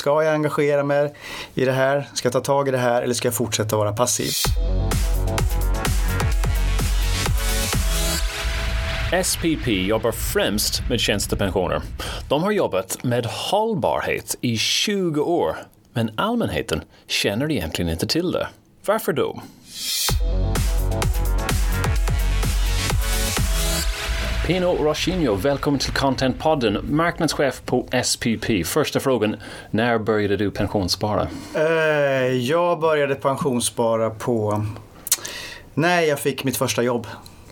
Ska jag engagera mig i det här? Ska jag ta tag i det här eller ska jag fortsätta vara passiv? SPP jobbar främst med tjänstepensioner. De har jobbat med hållbarhet i 20 år, men allmänheten känner egentligen inte till det. Varför då? Pino Rochinho, välkommen till Contentpodden, marknadschef på SPP. Första frågan, när började du pensionsspara? Eh, jag började pensionsspara på när jag fick mitt första jobb.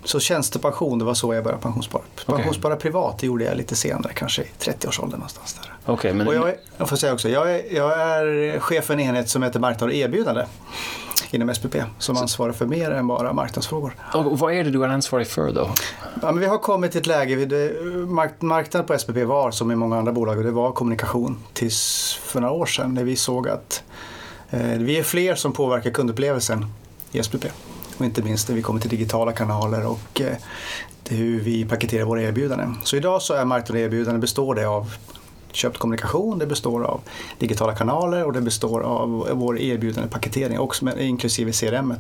Så tjänstepension, det var så jag började pensionsspara. Pensionsspara okay. privat, det gjorde jag lite senare, kanske i 30-årsåldern någonstans där. Okay, men... Och jag, är, jag får säga också, jag är, jag är chef för en enhet som heter marknad och erbjudande inom SPP som ansvarar för mer än bara marknadsfrågor. Och vad är det du är ansvarig för då? Ja, men vi har kommit till ett läge, det, mark, marknaden på SPP var som i många andra bolag, det var kommunikation tills för några år sedan när vi såg att eh, vi är fler som påverkar kundupplevelsen i SPP. Och inte minst när vi kommer till digitala kanaler och eh, hur vi paketerar våra erbjudanden. Så idag så är marknaden erbjudanden består det av köpt kommunikation, det består av digitala kanaler och det består av vår erbjudande paketering, också med, inklusive CRM.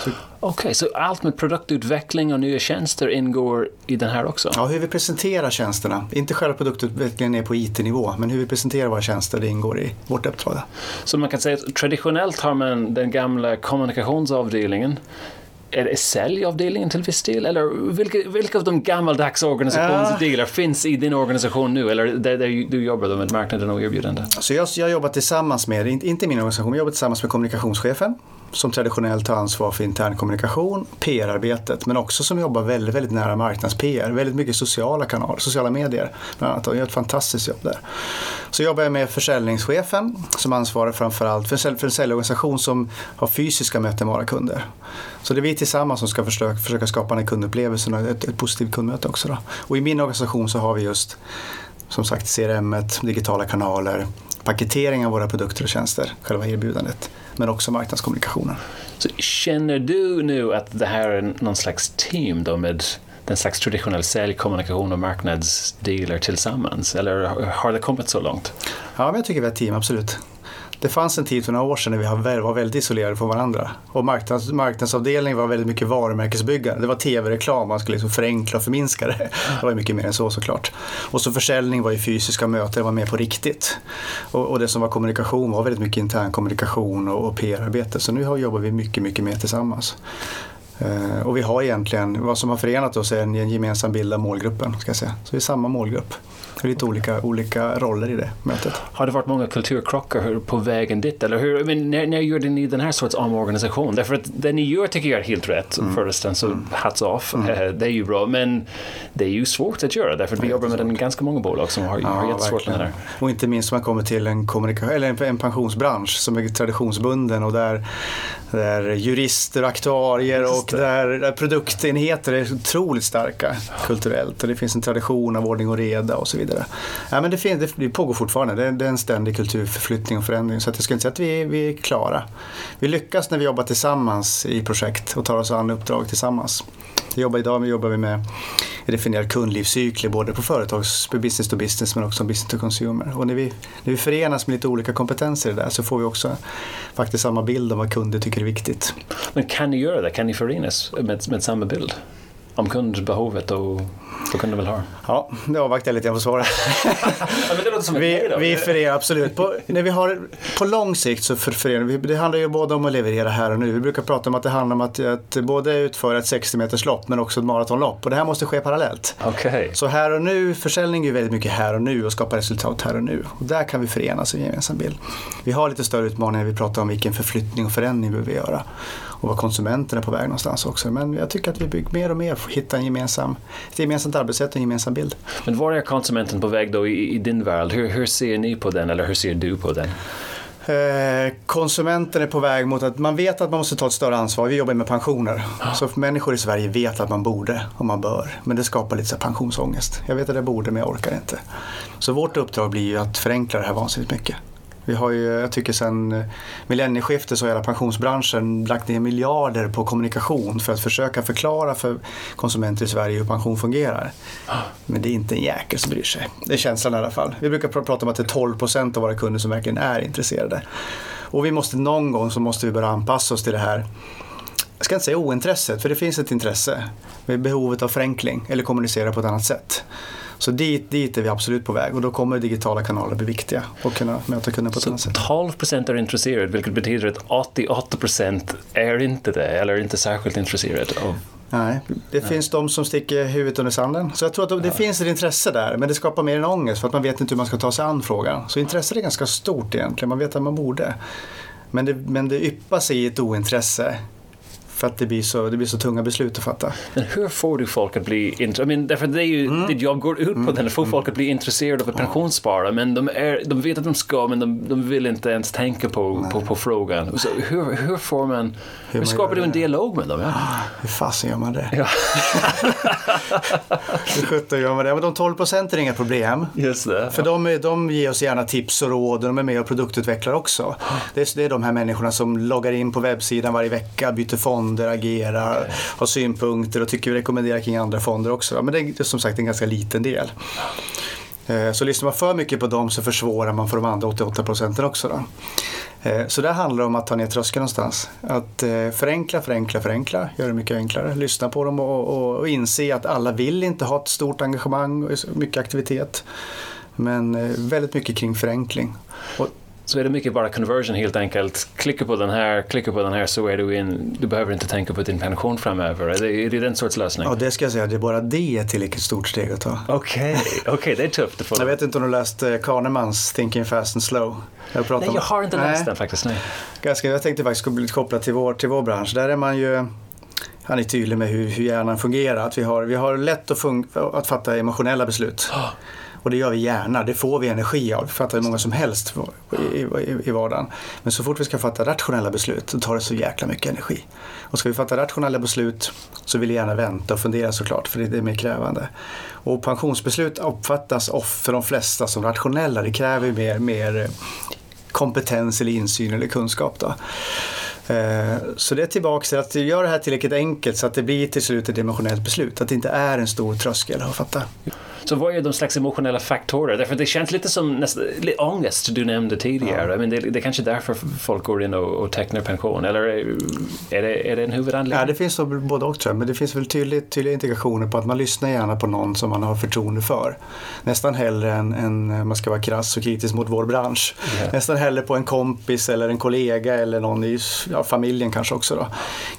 Okej, okay, så allt med produktutveckling och nya tjänster ingår i den här också? Ja, hur vi presenterar tjänsterna. Inte själva produktutvecklingen är på IT-nivå, men hur vi presenterar våra tjänster det ingår i vårt uppdrag. Så man kan säga att traditionellt har man den gamla kommunikationsavdelningen är det säljavdelningen till viss del? Eller vilka, vilka av de gammaldags organisationsdelar ja. finns i din organisation nu? Eller där, där du jobbar med marknaden och erbjudande? Så jag, jag jobbar tillsammans med, inte min organisation, jag jobbar tillsammans med kommunikationschefen som traditionellt tar ansvar för intern kommunikation, PR-arbetet, men också som jobbar väldigt, väldigt nära marknads-PR, väldigt mycket sociala kanaler, sociala medier bland annat och gör ett fantastiskt jobb där. Så jobbar jag med försäljningschefen som ansvarar framförallt för, en säljorganisation som har fysiska möten med våra kunder. Så det vi tillsammans som ska försöka, försöka skapa den kundupplevelsen och ett, ett positivt kundmöte också. Då. Och i min organisation så har vi just som sagt CRM, digitala kanaler, paketering av våra produkter och tjänster, själva erbjudandet, men också marknadskommunikationen. Så känner du nu att det här är någon slags team då med den slags traditionell säljkommunikation och marknadsdelar tillsammans? Eller har det kommit så långt? Ja, men jag tycker vi är ett team, absolut. Det fanns en tid för några år sedan när vi var väldigt isolerade från varandra. Och marknads, marknadsavdelningen var väldigt mycket varumärkesbyggande. Det var tv-reklam, man skulle liksom förenkla och förminska det. Det var mycket mer än så såklart. Och så försäljning var ju fysiska möten, det var mer på riktigt. Och, och det som var kommunikation var väldigt mycket intern kommunikation och, och PR-arbete. Så nu jobbar vi mycket, mycket mer tillsammans. Uh, och vi har egentligen, vad som har förenat oss är en, en gemensam bild av målgruppen. Ska jag säga. Så vi är samma målgrupp lite olika, olika roller i det mötet. Har det varit många kulturkrockar på vägen dit? Eller hur, men när, när gjorde ni den här sorts omorganisation? Därför att det ni gör tycker jag är helt rätt. Mm. Förresten så mm. hats off. Mm. Uh, det är ju bra. Men det är ju svårt att göra därför att vi jobbar med den ganska många bolag som har, ja, har jättesvårt med det där. Och inte minst om man kommer till en, eller en, en pensionsbransch som är traditionsbunden och där, där jurister, aktuarier och där, där produktenheter är otroligt starka kulturellt. Och det finns en tradition av ordning och reda och så vidare. Ja, men det, finns, det pågår fortfarande, det är, det är en ständig kulturförflyttning och förändring. Så att jag skulle inte säga att vi, vi är klara. Vi lyckas när vi jobbar tillsammans i projekt och tar oss an uppdrag tillsammans. Vi jobbar idag vi jobbar med definierad kundlivscykler både på företags, business to business men också business to consumer. Och när vi, när vi förenas med lite olika kompetenser i det där så får vi också faktiskt samma bild om vad kunder tycker är viktigt. Men kan ni göra det? Kan ni förenas med, med samma bild? Om kundbehovet och vad kunde väl ha? Ja, det avvaktar jag lite grann på svaret. vi, vi förenar absolut. På, när vi har, på lång sikt så förenar vi, det handlar ju både om att leverera här och nu. Vi brukar prata om att det handlar om att, att både utföra ett 60 meters lopp men också ett maratonlopp. Och det här måste ske parallellt. Okay. Så här och nu, försäljning är ju väldigt mycket här och nu och skapa resultat här och nu. Och där kan vi förenas i en gemensam bild. Vi har lite större utmaningar, vi pratar om vilken förflyttning och förändring vi behöver göra och var konsumenten är på väg någonstans också. Men jag tycker att vi bygger mer och mer för att hitta en gemensam, ett gemensamt arbetssätt och en gemensam bild. Men var är konsumenten på väg då i, i din värld? Hur, hur ser ni på den eller hur ser du på den? Eh, konsumenten är på väg mot att man vet att man måste ta ett större ansvar. Vi jobbar med pensioner. Så människor i Sverige vet att man borde och man bör. Men det skapar lite så pensionsångest. Jag vet att jag borde men jag orkar inte. Så vårt uppdrag blir ju att förenkla det här vansinnigt mycket. Vi har ju, jag tycker sen eh, millennieskiftet så har hela pensionsbranschen lagt ner miljarder på kommunikation för att försöka förklara för konsumenter i Sverige hur pension fungerar. Men det är inte en jäkel som bryr sig. Det är känslan i alla fall. Vi brukar pr- prata om att det är 12 procent av våra kunder som verkligen är intresserade. Och vi måste någon gång så måste vi börja anpassa oss till det här jag ska inte säga ointresset, för det finns ett intresse med behovet av förenkling eller kommunicera på ett annat sätt. Så dit, dit är vi absolut på väg och då kommer digitala kanaler bli viktiga och kunna möta kunder på ett annat sätt. 12 procent är intresserade, vilket betyder att 88 procent är inte det, eller inte särskilt intresserade av Nej, det finns de som sticker huvudet under sanden. Så jag tror att det finns ett intresse där, men det skapar mer en ångest för att man vet inte hur man ska ta sig an frågan. Så intresset är ganska stort egentligen, man vet att man borde. Men det, men det yppar sig i ett ointresse för att det blir, så, det blir så tunga beslut att fatta. Men hur får du folk att bli intresserade? I mean, därför det är ju, Mm. ditt jobb går ut på det, att få folk att bli intresserade av att pensionsspara, men de, är, de vet att de ska, men de, de vill inte ens tänka på, på, på frågan. Så hur, hur får man, hur, man skapar du en det? dialog med dem? Ja? Hur fasen gör man det? Ja. Hur sjutton gör man det? Men de 12 procenten är inga problem. Just det. För de, är- de ger oss gärna tips och råd och de är med och produktutvecklar också. Det är, det är de här människorna som loggar in på webbsidan varje vecka, byter fonder, agerar, har synpunkter och tycker vi rekommenderar kring andra fonder också. Men det är som sagt en ganska liten del. Eh, Så lyssnar man för mycket på dem så försvårar man för de andra 88 procenten också. Då. Eh, Så det handlar om att ta ner tröskeln någonstans. Att eh, förenkla, förenkla, förenkla, göra det mycket enklare. Lyssna på dem och, och, och inse att alla vill inte ha ett stort engagemang och mycket aktivitet. Men väldigt mycket kring förenkling. Och Så är det mycket bara conversion helt enkelt. Klicka på den här, klicka på den här så är du in. Du behöver inte tänka på din pension framöver. Är det, är det den sorts lösning? ja, det ska jag säga, det är bara det ett tillräckligt stort steg att ta. Okej, okej, det är tufft att. Jag vet inte om du har läst eh, Kahnemans Thinking Fast and Slow? Jag, Nej, jag har inte läst Nej. den faktiskt. Nej. Ganska, jag tänkte faktiskt bli kopplat till vår, till vår bransch. Där är man ju han är tydlig med hur, hur hjärnan fungerar. Att vi har, vi har lätt att, att fatta emotionella beslut. Och det gör vi gärna, det får vi energi av. Det fattar hur många som helst i, i, i vardagen. Men så fort vi ska fatta rationella beslut så tar det så jäkla mycket energi. Och ska vi fatta rationella beslut så vill vi gärna vänta och fundera såklart för det är mer krävande. Och pensionsbeslut uppfattas off för de flesta som rationella. Det kräver mer, mer eh, kompetens eller insyn eller kunskap. Då. Eh, Så det är tillbaka till att göra det här tillräckligt enkelt så att det blir till slut ett emotionellt beslut. Att det inte är en stor tröskel att fatta. Så vad är de slags emotionella faktorer? Därför det känns lite som nästa, lite ångest du nämnde tidigare. Men det, det är kanske därför folk går in och, och tecknar pension. Eller är det, är det en huvudanledning? Ja, det finns nog både och tror jag. Men det finns väl tydligt, tydliga indikationer på att man lyssnar gärna på någon som man har förtroende för. Nästan hellre än, än man ska vara krass och kritisk mot vår bransch. Ja. Nästan hellre på en kompis eller en kollega eller någon i ja, familjen kanske också. Då.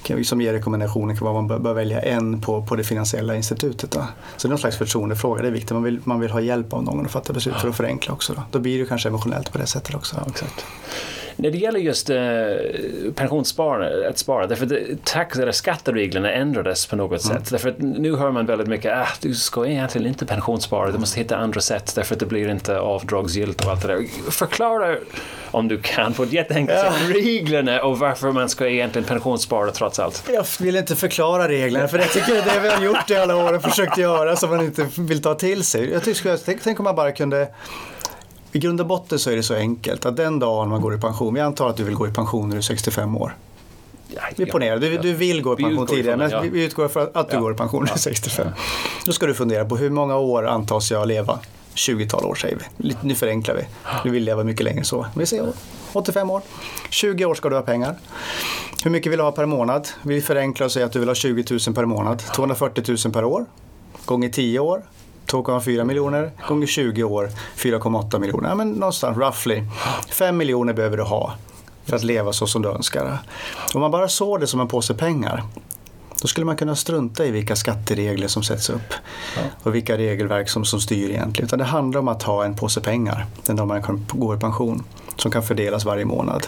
Kan- Som ger rekommendationer kring vad man bör, bör välja en på, på det finansiella institutet. Då. Så det är någon slags förtroendefråga, det är viktigt. Man vill, man vill ha hjälp av någon att fatta beslut för att förenkla också. Då, då blir det kanske emotionellt på det sättet också. Exakt. När det gäller just eh, pensionssparande, att spara, därför att det- tax eller skattereglerna ändrades på något sätt. Därför att nu hör man väldigt mycket att ah, du ska egentligen inte pensionsspara, du måste hitta andra sätt därför att det blir inte avdragsgillt och allt det där. Förklara, om du kan, på ett jätteenkelt sätt, reglerna och varför man ska egentligen pensionsspara trots allt. Jag vill inte förklara reglerna för jag tycker det vi har gjort i alla år och försökt göra som man inte vill ta till sig. Jag tycker, tänk om man bara kunde i grund och botten så är det så enkelt att den dagen man går i pension, vi antar att du vill gå i pension när du är 65 år. Ja, Vi ponerar, du, du vill gå i pension tidigare men ja. vi utgår från att du går i pension när du är 65. Då ska du fundera på hur många år antas jag leva? 20-tal år säger vi. Lite- Nu förenklar vi. Du vill leva mycket längre än så. Vi säger 85 år. 20 år ska du ha pengar. Hur mycket vill du ha per månad? Vi förenklar och säger att du vill ha 20 000 per månad. 240 000 per år. Gånger 10 år. 2,4 miljoner. Gånger 20 år. 4,8 miljoner. Ja, men någonstans roughly. 5 miljoner behöver du ha för att leva så som du önskar. Om man bara såg det som en påse pengar då skulle man kunna strunta i vilka skatteregler som sätts upp och vilka regelverk som, som styr egentligen. Utan det handlar om att ha en påse pengar den dag man kan gå i pension som kan fördelas varje månad.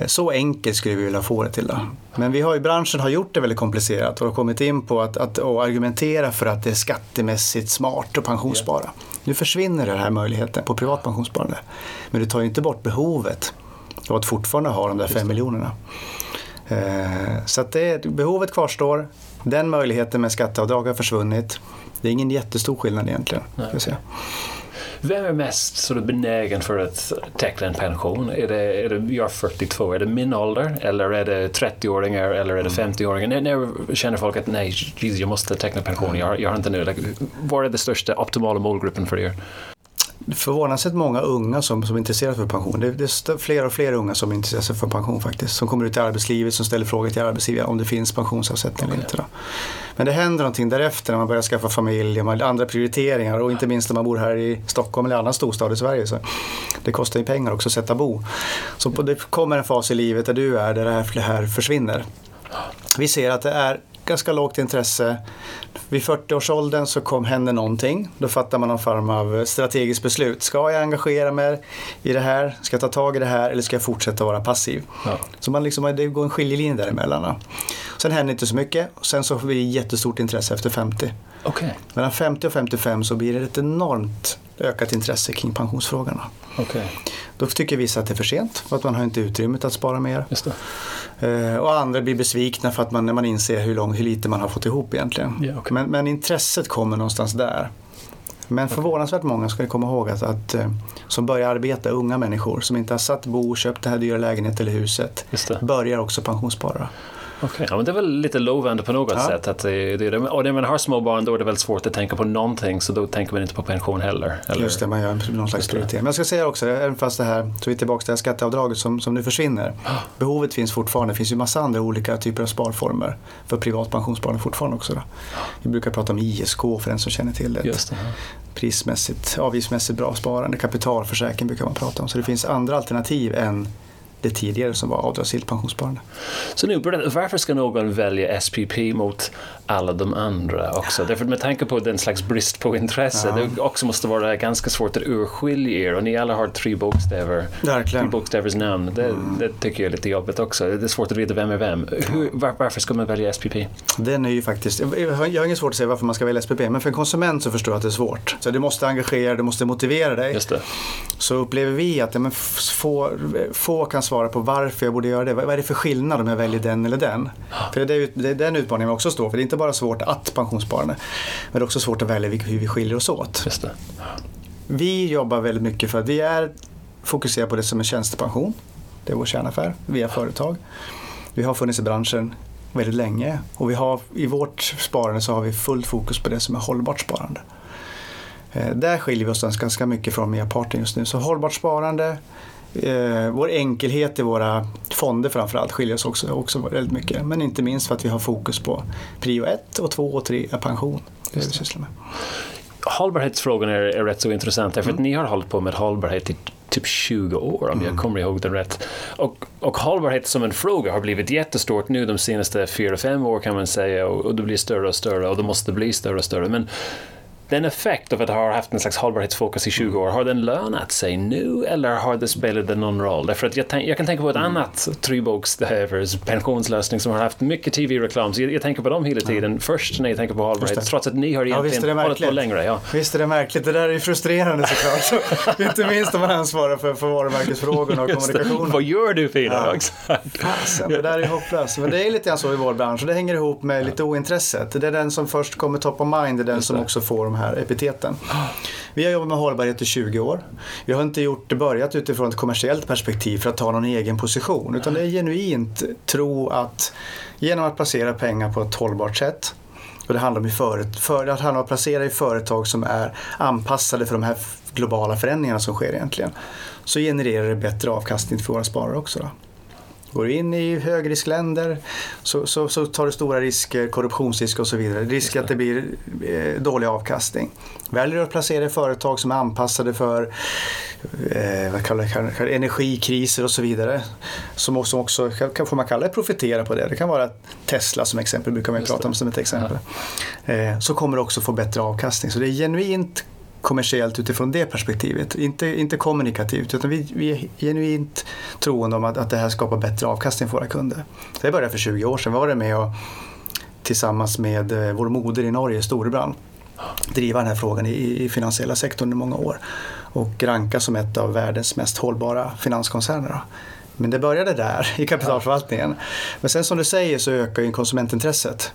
Eh, Så enkelt skulle vi vilja få det till. Då. Men vi har i branschen har gjort det väldigt komplicerat och har kommit in på att, att argumentera för att det är skattemässigt smart att pensionsspara. Nu försvinner den här möjligheten på privat pensionssparande. Men du tar ju inte bort behovet av att fortfarande ha de där fem miljonerna. Eh, Så att det, behovet kvarstår. Den möjligheten med skatteavdrag har försvunnit. Det är ingen jättestor skillnad egentligen. Säga. Vem är mest benägen för att teckna en pension? Är det, är det, jag är 42, är det min ålder eller är det 30-åringar eller är det 50-åringar? När, när känner folk att nej, Jesus, jag måste teckna pension, jag, jag har inte nu. Like, vad är det största optimala målgruppen för er? Förvånansvärt många unga som, som är intresserade för pension. Det, det är fler och fler unga som är intresserade för pension faktiskt. Som kommer ut i arbetslivet, som ställer frågor till arbetsgivaren om det finns pensionsavsättning eller inte. Då. Men det händer någonting därefter när man börjar skaffa familj, man har andra prioriteringar och inte minst när man bor här i Stockholm eller annan storstad i Sverige. Så det kostar ju pengar också att sätta bo. Så på, det kommer en fas i livet där du är, där det här, det här försvinner. Vi ser att det är ganska lågt intresse. Vid 40-årsåldern så kom, händer någonting. Då fattar man någon form av strategiskt beslut. Ska jag engagera mig i det här? Ska jag ta tag i det här? Eller ska jag fortsätta vara passiv? Ja. Så man liksom, det går en skiljelinje däremellan. Sen händer inte så mycket. Sen så får vi jättestort intresse efter 50. Okej, Mellan 50 och 55 så blir det ett enormt ökat intresse kring pensionsfrågorna. okej, Då tycker vissa att det är för sent för att man har inte utrymmet att spara mer. det. Eh, och andra blir besvikna för att man, när man inser hur, lång, hur lite man har fått ihop egentligen. Ja, okej. men, men intresset kommer någonstans där. Men förvånansvärt många ska komma ihåg att, att eh, som börjar arbeta, unga människor som inte har satt bo, köpt den här dyra lägenheten eller huset, det. börjar också pensionsspara. Okej, ja, men det är väl lite lovande på något Ja. sätt. Att det, det, och när man har små barn då är det väldigt svårt att tänka på någonting så då tänker man inte på pension heller. Eller? Just det, man gör någon slags prioritering. Men jag ska säga också, även fast det här, så vi är tillbaka till det här skatteavdraget som, som nu försvinner. Behovet finns fortfarande, det finns ju massa andra olika typer av sparformer för privat pensionssparande fortfarande också. Då. Vi brukar prata om ISK för den som känner till det. Just det. ja. prismässigt, avgiftsmässigt bra sparande, kapitalförsäkring brukar man prata om. Så det finns andra alternativ än det tidigare som var avdragsgillt pensionssparande. Så nu, varför ska någon välja SPP mot alla de andra också? Därför med tanke på den slags brist på intresse, Ja. det också måste vara ganska svart att urskilja er och ni alla har tre bokstäver. Tre Verkligen. bokstävers namn. Det, Mm. det tycker jag är lite jobbigt också. Det är svårt att veta vem är vem. Hur, var, varför ska man välja SPP? Den är ju faktiskt, jag har, inget svårt att säga varför man ska välja SPP, men för en konsument så förstår jag att det är svårt. Så du måste engagera, du måste motivera dig. Just det. Så upplever vi att ja, men få, få kan svara på varför jag borde göra det. Vad är det för skillnad om jag väljer den eller den? För det är, det är den utmaningen vi också står för. Det är inte bara svårt att pensionssparande, men det är också svårt att välja hur vi skiljer oss åt. Vi jobbar väldigt mycket för att vi är fokuserade på det som är tjänstepension. Det är vår kärnaffär via företag. Vi har funnits i branschen väldigt länge och vi har, i vårt sparande så har vi fullt fokus på det som är hållbart sparande. Eh, där skiljer vi oss ganska mycket från merparten just nu. Så hållbart sparande, eh, vår enkelhet i våra fonder framförallt skiljer oss också, också väldigt mycket. Men inte minst för att vi har fokus på prio 1 och 2 och 3 är pension. Det är det vi sysslar med. Hållbarhetsfrågan är, är rätt så intressant därför att ni har hållit på med hållbarhet i typ 20 år om jag kommer ihåg det rätt. Och, och hållbarhet som en fråga har blivit jättestort nu de senaste 4-5 år kan man säga och, och det blir större och större och det måste bli större och större. Men den effekt av att ha haft en slags hållbarhetsfokus i 20 år, har den lönat sig nu eller har det spelat någon roll? Därför att jag, tänk, jag kan tänka på ett annat trebokstävers pensionslösning som har haft mycket tv-reklam, så jag, jag tänker på dem hela tiden först när jag tänker på hållbarhet, Just trots att ni har Ja, egentligen det hållit på längre. Ja. Visst är det märkligt, det där är ju frustrerande såklart. Så, inte minst om man ansvarar för, för varumärkesfrågorna och Just kommunikationen. Vad gör du Fina? Ja. Fasen, det där är hopplöst. Men det är lite grann så i vår bransch och det hänger ihop med lite ointresset. Det är den som först kommer top of mind, det är den som det. också får de här epiteten. Vi har jobbat med hållbarhet i 20 år. Vi har inte gjort börjat utifrån ett kommersiellt perspektiv för att ta någon egen position. Utan det är genuint tro att genom att placera pengar på ett hållbart sätt och det handlar om, föret- för, det handlar om att placera i företag som är anpassade för de här globala förändringarna som sker egentligen. Så genererar det bättre avkastning för våra sparare också. Då. Går du in i högriskländer så, så, så tar du stora risker, korruptionsrisk och så vidare. Risk att det blir eh, dålig avkastning. Väljer du att placera i företag som är anpassade för eh, vad kallar, kallar, energikriser och så vidare. Som också, också kan, får man kalla det profitera på det. Det kan vara Tesla som exempel, brukar man ju prata om som ett exempel. Eh, så kommer du också få bättre avkastning. Så det är genuint kommersiellt utifrån det perspektivet. Inte, inte kommunikativt utan vi, vi är genuint troende om att, att det här skapar bättre avkastning för våra kunder. Det började för 20 år sedan. Vi var det med och tillsammans med eh, vår moder i Norge, Storebrand, driva den här frågan i, i finansiella sektorn i många år och ranka som ett av världens mest hållbara finanskoncerner. Men det började där i kapitalförvaltningen. Men sen som du säger så ökar ju konsumentintresset.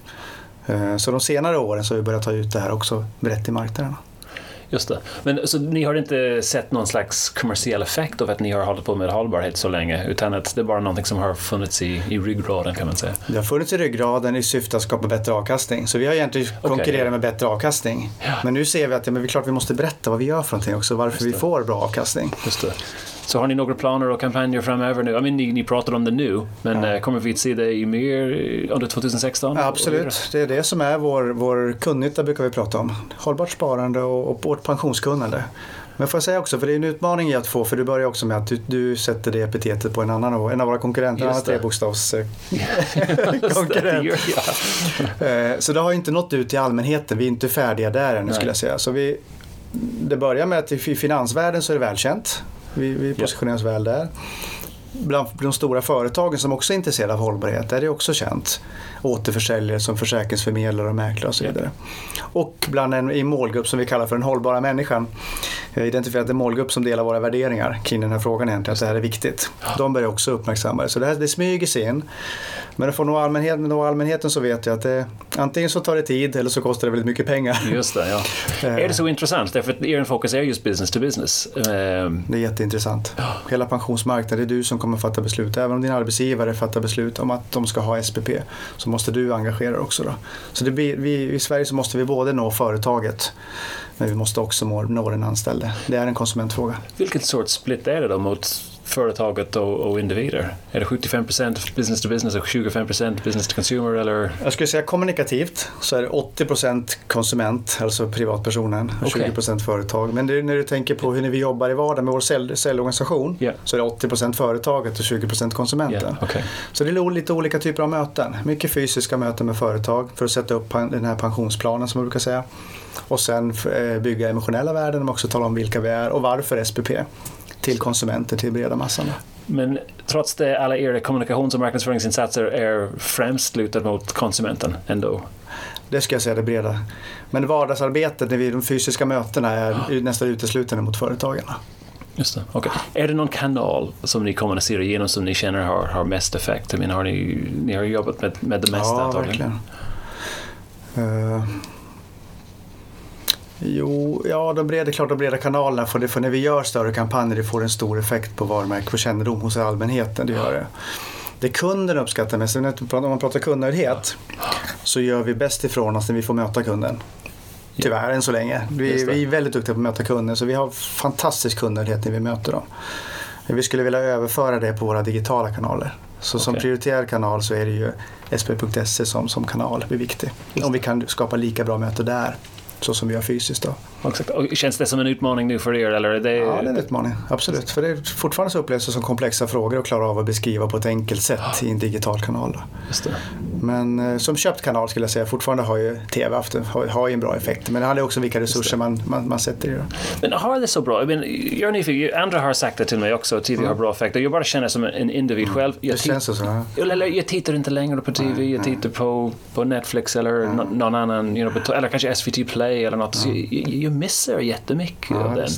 Eh, så de senare åren så har vi börjat ta ut det här också brett i marknaderna. Just det. Men så ni har inte sett någon slags kommersiell effekt av att ni har hållit på med hållbarhet så länge, utan att det är bara någonting som har funnits i, i ryggraden kan man säga? Det har funnits i ryggraden i syfte att skapa bättre avkastning. Så vi har egentligen Okej. konkurrerat med bättre avkastning. Ja. Men nu ser vi att ja, men det är klart vi måste berätta vad vi gör för någonting också, varför vi får bra avkastning. Just det. Så har ni några planer och kampanjer framöver nu? I mean, ni, ni pratar om det nu, men eh, kommer vi att se det i mer under 2016? Ja, absolut, det är det som är vår, vår kundnytta brukar vi prata om. Hållbart sparande och, och vårt pensionskunnande. Men får jag säga också, för det är en utmaning i att få, för du börjar också med att du, du sätter det epitetet på en annan, en av våra konkurrenter, en annan Just det. trebokstavs eh, konkurrent. Eh, Så det har inte nått ut till allmänheten. Vi är inte färdiga där ännu Nej. skulle jag säga. Så vi, det börjar med att i finansvärlden så är det välkänt. Vi, vi positionerar oss väl där. Bland de stora företagen som också är intresserade av hållbarhet är det också känt. Återförsäljare som försäkringsförmedlare och mäklare och så vidare. Och bland en i målgrupp som vi kallar för den hållbara människan. Vi har identifierat en målgrupp som delar våra värderingar kring den här frågan egentligen, att det här är viktigt. De börjar också uppmärksamma det. Så det, här, det smyger sig in. Men för nå allmänheten, nå allmänheten så vet jag att det, antingen så tar det tid eller så kostar det väldigt mycket pengar. Just det, ja. Eh. Är det så intressant? Därför att er fokus är just business to business. Ehm, Det är jätteintressant. Hela pensionsmarknaden, det är du som kommer fatta beslut. Även om din arbetsgivare fattar beslut om att de ska ha SPP så måste du engagera dig också. Då. Så det blir, vi, I Sverige så måste vi både nå företaget men vi måste också nå, den anställde. Det är en konsumentfråga. Vilken sorts split är det då mot företaget och, och individer? Är det 75% business to business och 25% business to consumer eller? Jag skulle säga kommunikativt så är det 80% konsument, alltså privatpersonen, och Okej. 20% företag. Men det, när du tänker på hur vi jobbar i vardagen med vår sälj, säljorganisation Ja. så är det 80% företaget och 20% konsumenten. Ja, okej. Så det är lite olika typer av möten. Mycket fysiska möten med företag för att sätta upp den här pensionsplanen som man brukar säga. Och sen eh, bygga emotionella värden men också tala om vilka vi är och varför SPP till konsumenter, till breda massan. Men trots det, alla era kommunikations och marknadsföringsinsatser är främst lutade mot konsumenten ändå. Det ska jag säga det breda. Men vardagsarbetet, när vi, de fysiska mötena är nästan uteslutande mot företagarna. Just det. Okay. Är det någon kanal som ni kommunicerar genom som ni känner har, har mest effekt? Jag menar, har ni, ni har jobbat med, med det mesta ja, antagligen. verkligen. Eh, jo, ja, de breda, klart de breda kanalerna, för, det, för när vi gör större kampanjer det får en stor effekt på varumärke och kännedom hos allmänheten. Det gör det. Det kunden uppskattar mest, om man pratar kundnöjdhet, så gör vi bäst ifrån oss när vi får möta kunden. Tyvärr än så länge. Vi, vi är väldigt duktiga på att möta kunden så vi har fantastisk kundnöjdhet när vi möter dem. Vi skulle vilja överföra det på våra digitala kanaler. Så som Okej. prioriterad kanal så är det ju sp.se som, som kanal blir viktig. Om vi kan skapa lika bra möte där så som vi har fysiskt då. Exakt. Och känns det som en utmaning nu för er? Eller är det... Ja, det är en utmaning. Absolut. För det är fortfarande så upplevs det som komplexa frågor att klara av att beskriva på ett enkelt sätt i en digital kanal. Men eh, som köpt kanal skulle jag säga fortfarande har ju TV haft, har, har ju en bra effekt. Men det handlar också om vilka resurser man, man, man sätter i det. Men har det så bra? Jag, menar, jag är nyfiken, andra har sagt det till mig också, att TV har bra effekt. Jag bara känner som en individ själv. Jag, Det känns så. Ja. eller, jag tittar inte längre på TV, jag tittar på, på Netflix eller nå- någon annan, you know, eller kanske SVT Play eller något. Så jag, jag missar jättemycket Ja, av den.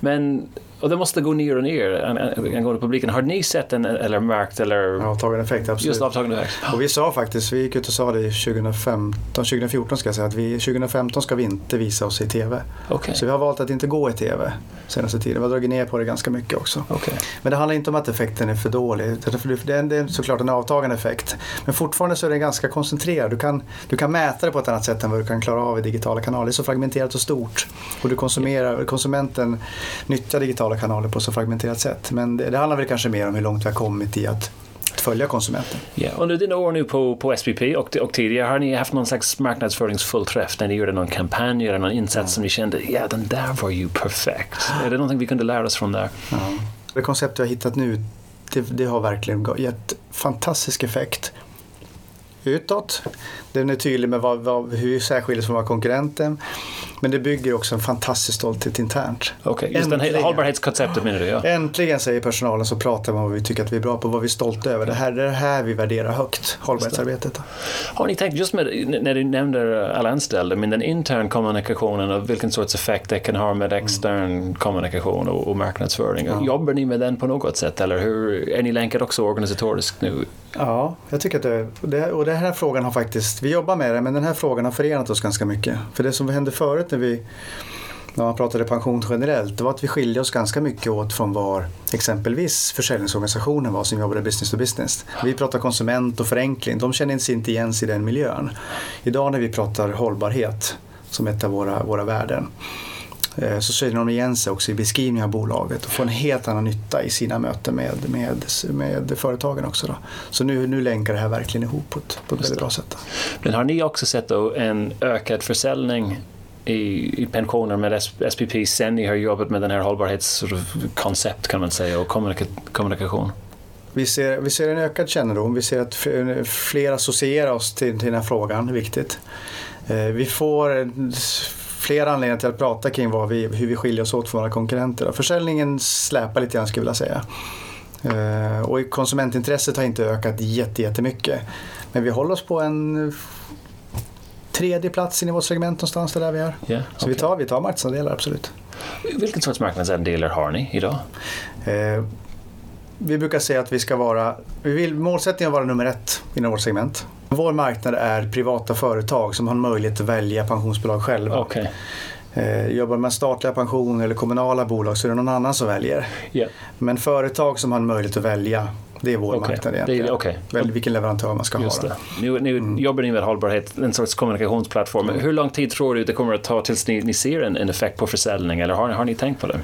Men, och det måste gå ner och ner an- an- angående publiken. Har ni sett den eller märkt eller Avtagande effekt, absolut. just avtagande effekt? Och vi sa faktiskt, vi gick ut och sa det i 2015, 2014 ska jag säga, att vi, 2015 ska vi inte visa oss i TV. Okej. Så vi har valt att inte gå i TV senaste tiden. Vi har dragit ner på det ganska mycket också. Okej. Men det handlar inte om att effekten är för dålig. Det är, det är såklart en avtagande effekt. Men fortfarande så är den ganska koncentrerad. Du kan, du kan mäta det på ett annat sätt än vad du kan klara av i digitala kanaler. Det är så fragmenterat och stort. Och du konsumerar, konsumenten nyttjar digitala kanaler på så fragmenterat sätt. Men det, det handlar väl kanske mer om hur långt vi har kommit i att, att följa konsumenten. Ja, under dina år nu på, på SPP och, och tidigare, har ni haft någon slags marknadsföringsfullträff när ni gjorde någon kampanj eller någon insats som ni kände, ja den där var ju perfekt. Är det någonting vi kunde lära oss från där? Ja. Det koncept jag har hittat nu, det, det har verkligen gett fantastisk effekt utåt. Den är tydlig med vad, vad, hur särskiljer sig från konkurrenten. Men det bygger också en fantastisk stolthet internt. Okej, just den Äntligen. hållbarhetskonceptet menar du? Ja. Äntligen säger personalen så pratar man om vad vi tycker att vi är bra på, vad vi är stolta över. Det här det är det här vi värderar högt, hållbarhetsarbetet. Har ni tänkt, just med, när du nämnde alla anställda, men den intern kommunikationen och vilken sorts effekt det kan ha med extern kommunikation och, och marknadsföring. Jobbar ni med den på något sätt eller hur, är ni länkade också organisatoriskt nu? Ja, jag tycker att det, det, och den här frågan har faktiskt, vi jobbar med det, men den här frågan har förenat oss ganska mycket. För det som hände förut när vi när man pratade pension generellt, det var att vi skilde oss ganska mycket åt från var exempelvis försäljningsorganisationen var som jobbade business to business. Vi pratar konsument och förenkling, de känner sig inte igen sig i den miljön. Idag när vi pratar hållbarhet som ett av våra, våra värden så känner de igen sig också i beskrivningen av bolaget och får en helt annan nytta i sina möten med, med, med företagen också. Då. Så nu, nu länkar det här verkligen ihop på ett, på ett väldigt bra sätt. Men har ni också sett en ökad försäljning i, i pensioner med SPP sen ni har jobbat med den här hållbarhetskoncept kan man säga och kommunika kommunikation? Vi ser, vi ser en ökad kännedom, vi ser att fler associerar oss till, till den här frågan, viktigt. Eh, vi får fler anledningar till att prata kring vad vi, hur vi skiljer oss åt från våra konkurrenter. Försäljningen släpar lite grann skulle jag vilja säga. Eh, och konsumentintresset har inte ökat jättemycket. Men vi håller oss på en tredje plats i vårt segment någonstans där vi är. Yeah, Så vi tar, vi tar marknadsandelar, absolut. Vilken sorts marknadsandelar har ni idag? Eh, vi brukar säga att vi ska vara, vi vill målsättningen att vara nummer ett inom vårt segment. Vår marknad är privata företag som har möjlighet att välja pensionsbolag själva. Okay. Eh, jobbar man med statliga pensioner eller kommunala bolag så är det någon annan som väljer. Yeah. Men företag som har en möjlighet att välja det är vår okay. marknad egentligen. Det okay. Väl, vilken leverantör man ska Just ha. Det. Nu, nu mm. jobbar ni med hållbarhet, en sorts kommunikationsplattform. Mm. Hur lång tid tror du det kommer att ta tills ni, ni ser en, en effekt på försäljning eller har, har ni tänkt på det?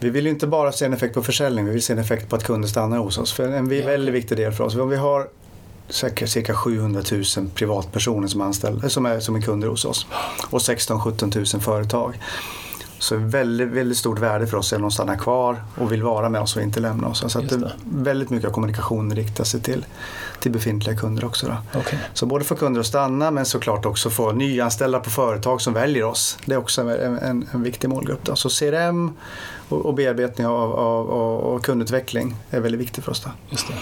Vi vill inte bara se en effekt på försäljning, vi vill se en effekt på att kunder stannar hos oss. För en väldigt viktig del för oss. Om vi har cirka 700 000 privatpersoner som, anställda, som, är, som är kunder hos oss och 16-17 000 företag. Så väldigt, väldigt stort värde för oss är att de stannar kvar och vill vara med oss och inte lämna oss. Så att det. väldigt mycket av kommunikationen riktar sig till, till befintliga kunder också. Okay. Så både för kunder att stanna men såklart också få nyanställda på företag som väljer oss. Det är också en, en, en viktig målgrupp. Då. Så CRM och, och bearbetning av, av, av, av, kundutveckling är väldigt viktigt för oss. Då. Just det.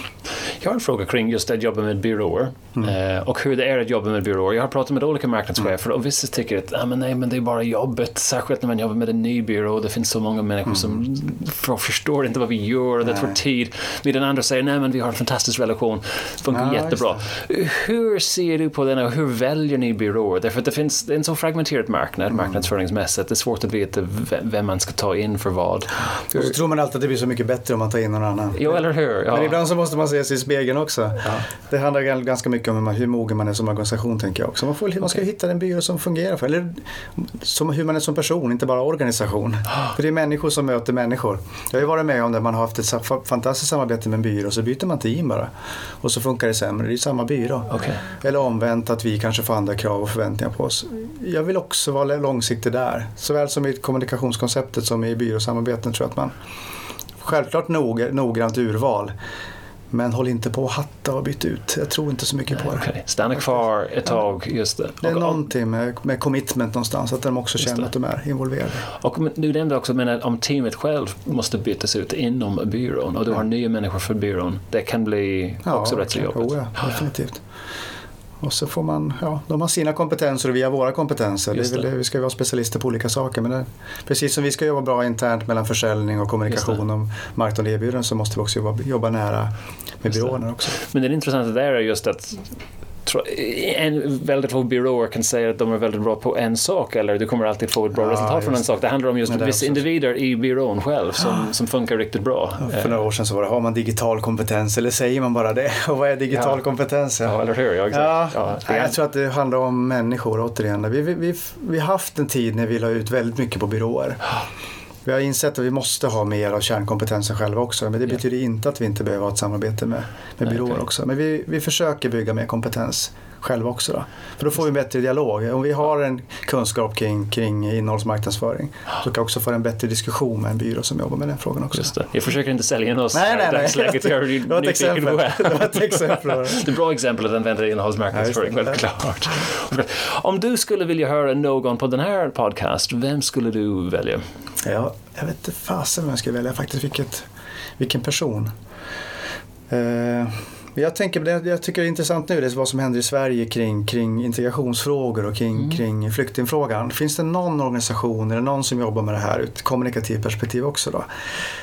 Jag har en fråga kring just att jobba med byråer mm. eh, och hur det är att jobba med byråer. Jag har pratat med olika marknadschefer och vissa tycker att ah, men nej, men det är bara jobbet, särskilt när man jobbar med en ny byrå. Det finns så många människor mm. som förstår inte vad vi gör och det tar tid. Medan andra säger nej, men vi har en fantastisk relation, funkar ja, jättebra. Hur ser du på den och hur väljer ni byråer? Därför att det finns det är en så fragmenterad marknad mm. marknadsföringsmässigt. Det är svårt att veta vem man ska ta in för vad. Och så tror man alltid att det blir så mycket bättre om man tar in någon annan. Jo, eller hur? Ja. Men ibland så måste man se sig i spegeln också. Ja. Det handlar ganska mycket om hur mogen man är som organisation tänker jag också. Man, får, man ska hitta en byrå som fungerar för eller som, hur man är som person, inte bara organisation. För det är människor som möter människor. Jag har ju varit med om det, man har haft ett fantastiskt samarbete med en byrå så byter man team bara. Och så funkar det sämre, det är samma byrå. Okay. Eller omvänt att vi kanske får andra krav och förväntningar på oss. Jag vill också vara långsiktig där. Såväl som i kommunikationskonceptet som i byråsamarbeten tror jag att man Självklart noggrant urval. Men håll inte på att hatta och byta ut. Jag tror inte så mycket på det. Okay. Stanna kvar ett tag, just det. Det är och, någonting med, med commitment någonstans, att de också känner att de är involverade. Och du nämnde också men om teamet själv måste bytas ut inom byrån och du har nya människor för byrån, det kan bli också ja, rätt så jobbigt. Oh, ja, definitivt. Och så får man, ja, de har sina kompetenser och vi har våra kompetenser. Det. Det vi ska vara specialister på olika saker. Men det, precis som vi ska jobba bra internt mellan försäljning och kommunikation om marknad och erbjudanden så måste vi också jobba, jobba nära med byråerna också. Men det intressanta där är just att en, väldigt få byråer kan säga att de är väldigt bra på en sak eller du kommer alltid få ett bra ja, resultat från en sak. Det handlar om just vissa individer i byrån själv som, som funkar riktigt bra. Ja, för några år sedan så var det, har man digital kompetens eller säger man bara det? Och vad är digital ja. kompetens? Ja, eller hur? Ja, exakt. Ja. Ja, jag tror att det handlar om människor återigen. Vi, vi, vi, vi har haft en tid när vi la ut väldigt mycket på byråer. Vi har insett att vi måste ha mer av kärnkompetensen själva också. Men det betyder inte att vi inte behöver ha ett samarbete med, med byråer okay. också. Men vi, vi försöker bygga mer kompetens själva också. Då. För då får vi en bättre dialog. Om vi har en kunskap kring, kring innehållsmarknadsföring så kan vi också få en bättre diskussion med en byrå som jobbar med den frågan också. Just det. Jag försöker inte sälja in oss nej, nej, nej. dagsläget. Jag är det var ett exempel. Det var ett exempel. det är bra exempel att använda innehållsmarknadsföring, ja, självklart. Om du skulle vilja höra någon på den här podcast, vem skulle du välja? Ja, jag vet inte fasen vem jag skulle välja faktiskt. Vilket, vilken person. Uh, Jag, tänker, det jag tycker det är intressant nu det är vad som händer i Sverige kring, kring integrationsfrågor och kring, mm. kring flyktingfrågan. Finns det någon organisation eller någon som jobbar med det här ur ett kommunikativt perspektiv också då?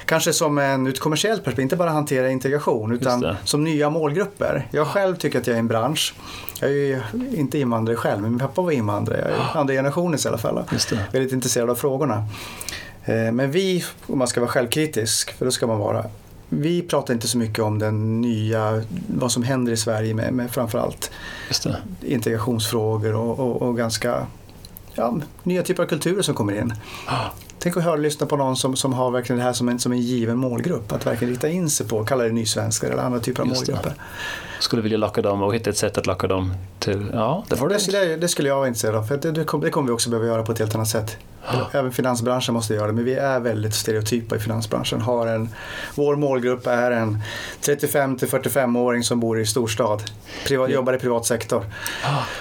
Kanske som en, ur ett kommersiellt perspektiv, inte bara hantera integration utan som nya målgrupper. Jag själv tycker att jag är en bransch jag är ju inte invandrare själv, men min pappa var invandrare. Jag är andra generationens i alla fall. Väldigt intresserad av frågorna. Eh, men vi, om man ska vara självkritisk, för det ska man vara, vi pratar inte så mycket om den nya, vad som händer i Sverige med, med framförallt integrationsfrågor och, och, och ganska ja, nya typer av kulturer som kommer in. Ah. Tänk att höra och lyssna på någon som, som har verkligen det här som en, som en given målgrupp. Att verkligen rikta in sig på, kalla det nysvenskar eller andra typer av Just målgrupper. Det. Skulle vilja locka dem och hitta ett sätt att locka dem till, ja, det, det, skulle, jag, det skulle jag vara intresserad av. För det, det kommer vi också behöva göra på ett helt annat sätt. Även finansbranschen måste göra det, men vi är väldigt stereotypa i finansbranschen. Har en, vår målgrupp är en 35 till 45-åring som bor i storstad, privat, jobbar i privat sektor.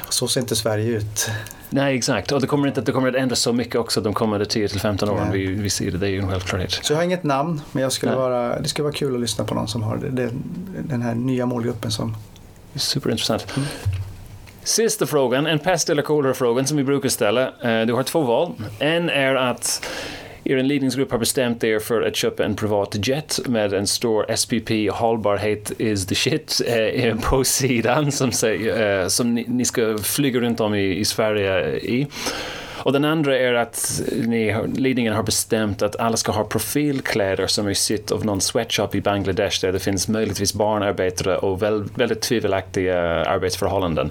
Så ser inte Sverige ut. Nej, exakt. Och det kommer inte det kommer att ändras så mycket också de kommande 10 till 15 åren. Vi, vi ser det, det är ju en självklarhet. Så jag har inget namn, men jag skulle vara, det skulle vara kul att lyssna på någon som har det, den här nya målgruppen som... Superintressant. Mm. Sista frågan, en pest eller kolera-frågan som vi brukar ställa. Eh, du har två val. En är att er ledningsgrupp har bestämt er för att köpa en privat jet med en stor SPP hållbarhet is the shit eh, eh, på sidan som, säger, eh, som ni, ni, ska flyga runt om i, i Sverige i. Och den andra är att ni, ledningen har bestämt att alla ska ha profilkläder som är sytt av någon sweatshop i Bangladesh där det finns möjligtvis barnarbetare och väldigt tvivelaktiga arbetsförhållanden.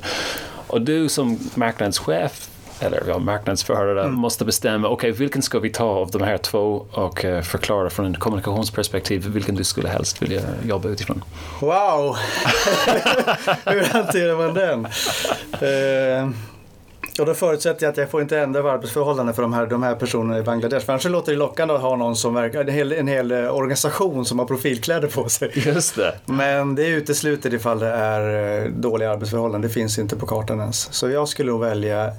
Och du som marknadschef eller ja, marknadsförare mm. måste bestämma, okej okay, vilken ska vi ta av de här två och uh, förklara från en kommunikationsperspektiv vilken du skulle helst vilja jobba utifrån. Wow! Hur hanterar man den? Uh... Och då förutsätter jag att jag får inte ändra arbetsförhållanden för de här, de här personerna i Bangladesh. För annars låter det lockande att ha någon som verkar, en hel, en hel eh, organisation som har profilkläder på sig. Just det. Men det är uteslutet ifall det är dåliga arbetsförhållanden. Det finns inte på kartan ens. Så jag skulle nog välja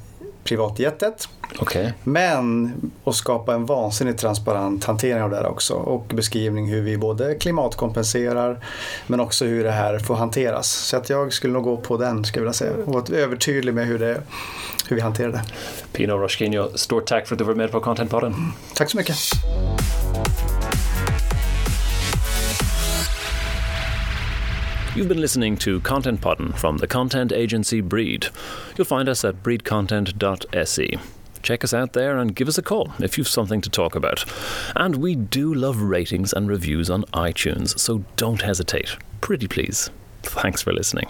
privatjetet. Okay. Men att skapa en vansinnigt transparent hantering av det här också och beskrivning hur vi både klimatkompenserar men också hur det här får hanteras. Så att jag skulle nog gå på den skulle jag vilja säga och vara övertydlig med hur, det, hur vi hanterar det. Pino Roschkinho, stort tack för att du var med på Contentpodden. Tack så mycket. You've been listening to Content Podden from the content agency Breed. You'll find us at breedcontent.se. Check us out there and give us a call if you've something to talk about. And we do love ratings and reviews on iTunes, so don't hesitate. Pretty please. Thanks for listening.